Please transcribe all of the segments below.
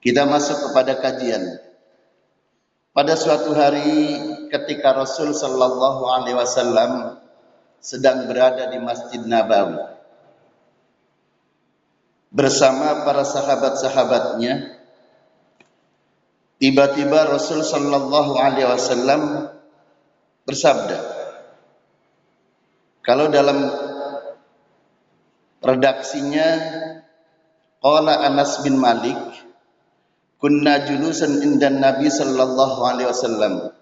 Kita masuk kepada kajian. Pada suatu hari ketika Rasul sallallahu alaihi wasallam sedang berada di Masjid Nabawi bersama para sahabat-sahabatnya tiba-tiba Rasul sallallahu alaihi wasallam bersabda kalau dalam redaksinya qala Anas bin Malik kunna julusan indan Nabi sallallahu alaihi wasallam.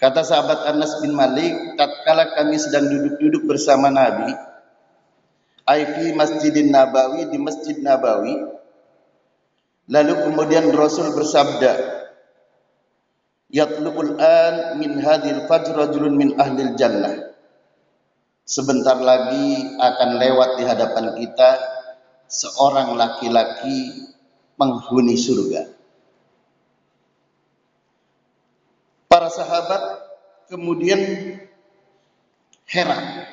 Kata sahabat Anas bin Malik, tatkala kami sedang duduk-duduk bersama Nabi, ai fi Masjidin Nabawi di Masjid Nabawi. Lalu kemudian Rasul bersabda, Yatlubul an min hadil fajr rajulun min ahlil jannah. Sebentar lagi akan lewat di hadapan kita seorang laki-laki penghuni surga. Para sahabat kemudian heran.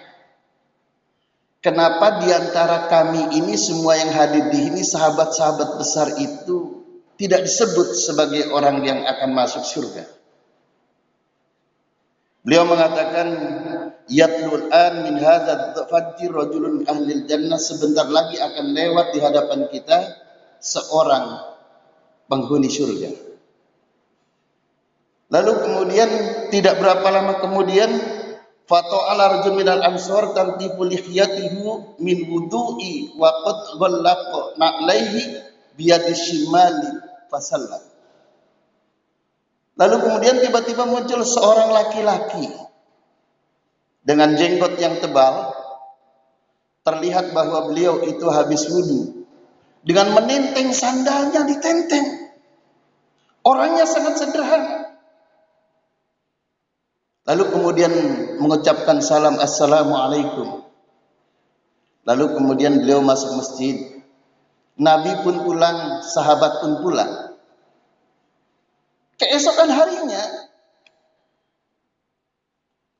Kenapa di antara kami ini semua yang hadir di sini sahabat-sahabat besar itu tidak disebut sebagai orang yang akan masuk surga? Beliau mengatakan yatlul an min hadzal fajr rajulun ahli jannah sebentar lagi akan lewat di hadapan kita seorang penghuni surga. Lalu kemudian tidak berapa lama kemudian Fato ala rajul minal ansor tantifu lihiyatihu min wudu'i wa qad ghallaqa na'laihi biyadi shimali fasallam. Lalu kemudian tiba-tiba muncul seorang laki-laki dengan jenggot yang tebal terlihat bahwa beliau itu habis wudhu dengan menenteng sandalnya ditenteng. Orangnya sangat sederhana. Lalu kemudian mengucapkan salam assalamualaikum. Lalu kemudian beliau masuk masjid. Nabi pun pulang, sahabat pun pulang. Keesokan harinya,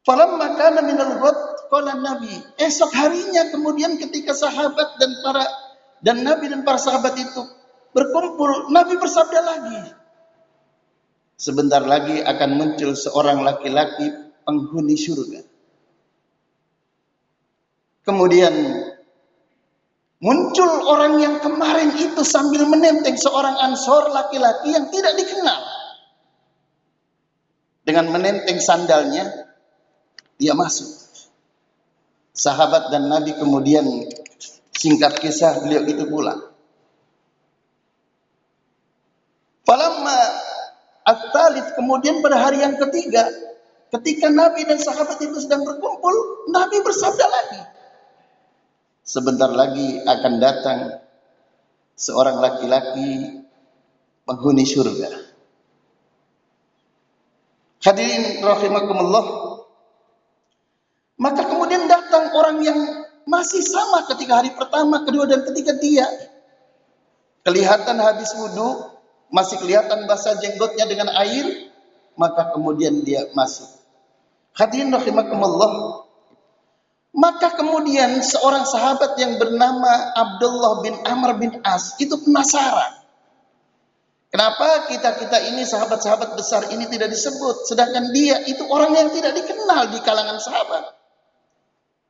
Falam maka minal qala Nabi. Esok harinya kemudian ketika sahabat dan para dan Nabi dan para sahabat itu berkumpul, Nabi bersabda lagi. Sebentar lagi akan muncul seorang laki-laki penghuni surga. Kemudian muncul orang yang kemarin itu sambil menenteng seorang ansor laki-laki yang tidak dikenal. Dengan menenteng sandalnya, dia masuk. Sahabat dan Nabi kemudian Singkat kisah beliau itu pulang. Falamma at kemudian pada hari yang ketiga ketika Nabi dan sahabat itu sedang berkumpul, Nabi bersabda lagi. Sebentar lagi akan datang seorang laki-laki penghuni surga. Hadirin rahimakumullah. Maka kemudian datang orang yang masih sama ketika hari pertama, kedua dan ketiga dia. Kelihatan habis wudhu, masih kelihatan basah jenggotnya dengan air, maka kemudian dia masuk. Hadirin rahimakumullah. Maka kemudian seorang sahabat yang bernama Abdullah bin Amr bin As itu penasaran. Kenapa kita-kita ini sahabat-sahabat besar ini tidak disebut sedangkan dia itu orang yang tidak dikenal di kalangan sahabat.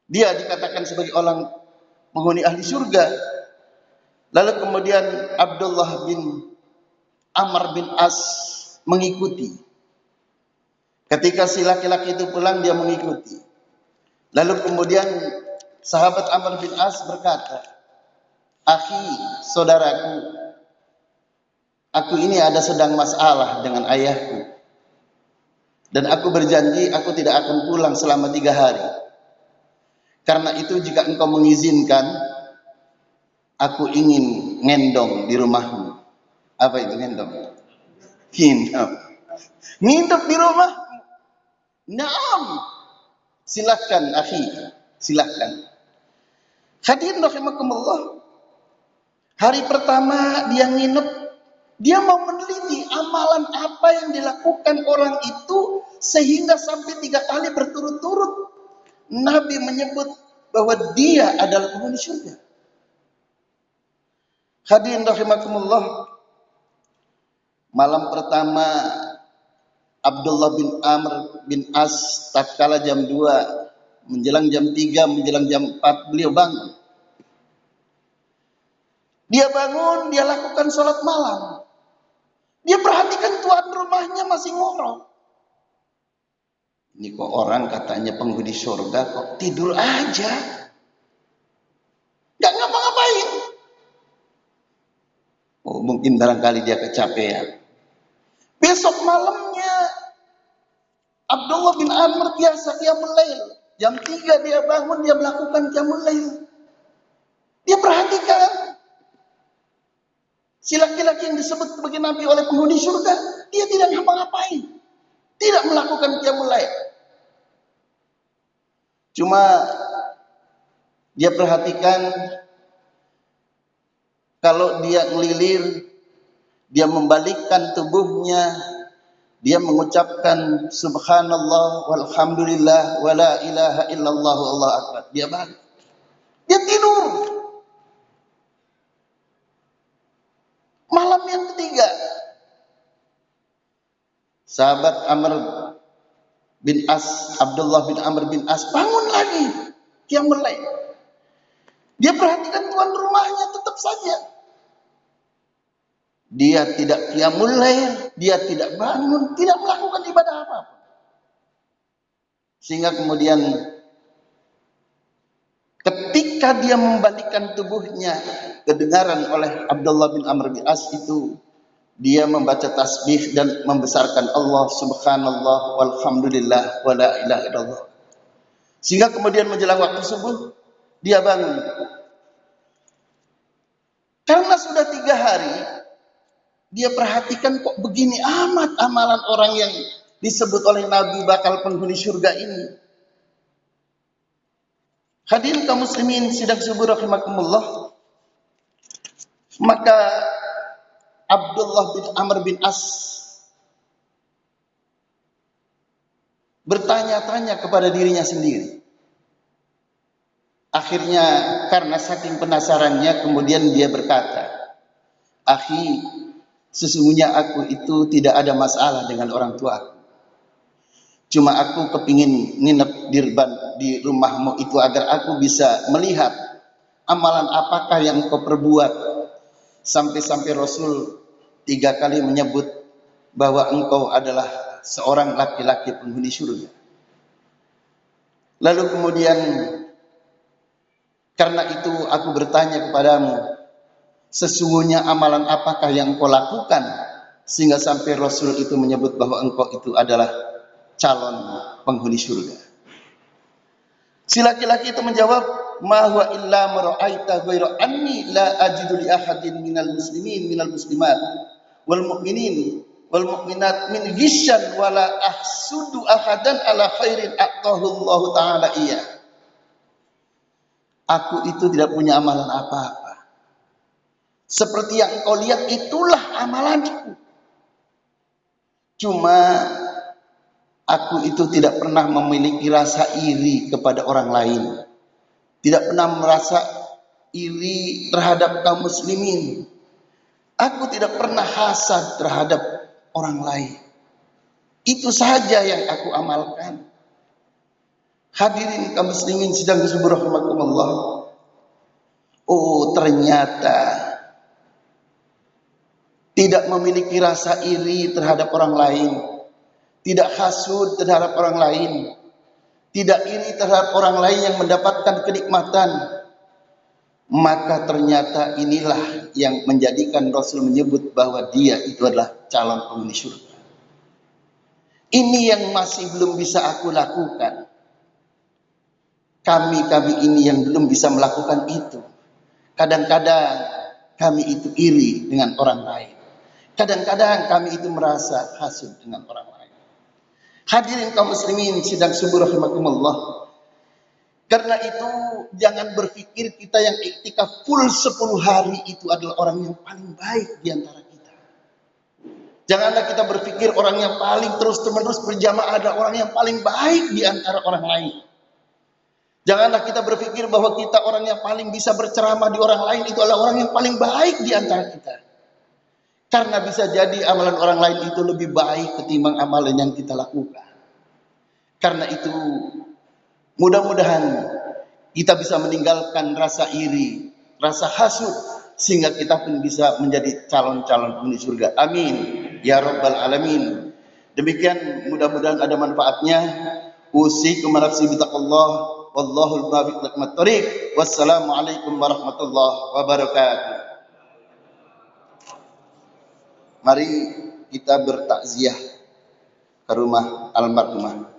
Dia dikatakan sebagai orang penghuni ahli surga. Lalu kemudian Abdullah bin Amr bin As mengikuti. Ketika si laki-laki itu pulang dia mengikuti. Lalu kemudian sahabat Amr bin As berkata, "Akhi, saudaraku, aku ini ada sedang masalah dengan ayahku. Dan aku berjanji aku tidak akan pulang selama tiga hari. Karena itu jika engkau mengizinkan, aku ingin ngendong di rumahmu. Apa itu ngendong? Nginep. Nginep di rumah. Naam. Silakan akhi. Silakan. Hadirin rahimakumullah. Hari pertama dia nginep, dia mau meneliti amalan apa yang dilakukan orang itu sehingga sampai tiga kali berturut-turut Nabi menyebut bahwa dia adalah penghuni surga. Hadirin rahimakumullah. Malam pertama Abdullah bin Amr bin As tatkala jam 2 menjelang jam 3 menjelang jam 4 beliau bangun. Dia bangun, dia lakukan sholat malam. Dia perhatikan tuan rumahnya masih ngorok. Ini kok orang katanya penghuni surga kok tidur aja. Gak ngapa-ngapain. Oh, mungkin barangkali dia kecapean. Besok malamnya Abdullah bin Amr biasa dia melail. Jam 3 dia bangun, dia melakukan jamul lail. Dia perhatikan. Si laki-laki yang disebut sebagai nabi oleh penghuni surga, dia tidak ngapa-ngapain. Tidak melakukan jamul lail. Cuma dia perhatikan kalau dia ngelilir, dia membalikkan tubuhnya, dia mengucapkan subhanallah walhamdulillah wala ilaha illallah Allah akbar. Dia balik. Dia tidur. Malam yang ketiga, sahabat Amr bin As, Abdullah bin Amr bin As bangun lagi. Dia mulai. Dia perhatikan tuan rumahnya tetap saja dia tidak qiyamul lail, dia tidak bangun, tidak melakukan ibadah apa-apa. Sehingga kemudian ketika dia membalikkan tubuhnya kedengaran oleh Abdullah bin Amr bin As itu dia membaca tasbih dan membesarkan Allah subhanallah walhamdulillah wa la ilaha illallah. Sehingga kemudian menjelang waktu subuh dia bangun. Karena sudah tiga hari dia perhatikan kok begini amat amalan orang yang disebut oleh Nabi bakal penghuni surga ini. Hadirin kaum muslimin sidang subuh rahimakumullah. Maka Abdullah bin Amr bin As bertanya-tanya kepada dirinya sendiri. Akhirnya karena saking penasarannya kemudian dia berkata, "Akhi, Sesungguhnya aku itu tidak ada masalah dengan orang tua. Cuma aku kepingin nginep dirban di rumahmu itu agar aku bisa melihat amalan apakah yang kau perbuat. Sampai-sampai Rasul tiga kali menyebut bahwa engkau adalah seorang laki-laki penghuni surga. Lalu kemudian karena itu aku bertanya kepadamu, Sesungguhnya amalan apakah yang engkau lakukan sehingga sampai Rasul itu menyebut bahwa engkau itu adalah calon penghuni surga. Si laki-laki itu menjawab, "Ma huwa illa mara'aita ghairu anni la ajidu li ahadin minal muslimin minal muslimat wal mu'minin wal mu'minat min gisyan wala ahsudu ahadan ala khairin a'tahu Allah taala iya." Aku itu tidak punya amalan apa-apa seperti yang kau lihat itulah amalanku. Cuma aku itu tidak pernah memiliki rasa iri kepada orang lain. Tidak pernah merasa iri terhadap kaum muslimin. Aku tidak pernah hasad terhadap orang lain. Itu saja yang aku amalkan. Hadirin kaum muslimin sedang Allah. Oh ternyata tidak memiliki rasa iri terhadap orang lain, tidak hasud terhadap orang lain, tidak iri terhadap orang lain yang mendapatkan kenikmatan, maka ternyata inilah yang menjadikan Rasul menyebut bahwa dia itu adalah calon penghuni surga. Ini yang masih belum bisa aku lakukan. Kami-kami ini yang belum bisa melakukan itu. Kadang-kadang kami itu iri dengan orang lain. Kadang-kadang kami itu merasa hasud dengan orang lain. Hadirin kaum muslimin sidang subuh rahimakumullah. Karena itu jangan berpikir kita yang iktikaf full 10 hari itu adalah orang yang paling baik di antara kita. Janganlah kita berpikir orang yang paling terus-menerus berjamaah adalah orang yang paling baik di antara orang lain. Janganlah kita berpikir bahwa kita orang yang paling bisa berceramah di orang lain itu adalah orang yang paling baik di antara kita. Karena bisa jadi amalan orang lain itu lebih baik ketimbang amalan yang kita lakukan. Karena itu mudah-mudahan kita bisa meninggalkan rasa iri, rasa hasut sehingga kita pun bisa menjadi calon-calon penghuni surga. Amin. Ya Rabbal Alamin. Demikian mudah-mudahan ada manfaatnya. Usikum nafsi bitaqallah wallahul muwaffiq lakum Wassalamualaikum warahmatullahi wabarakatuh. Mari kita bertakziah ke rumah almarhumah.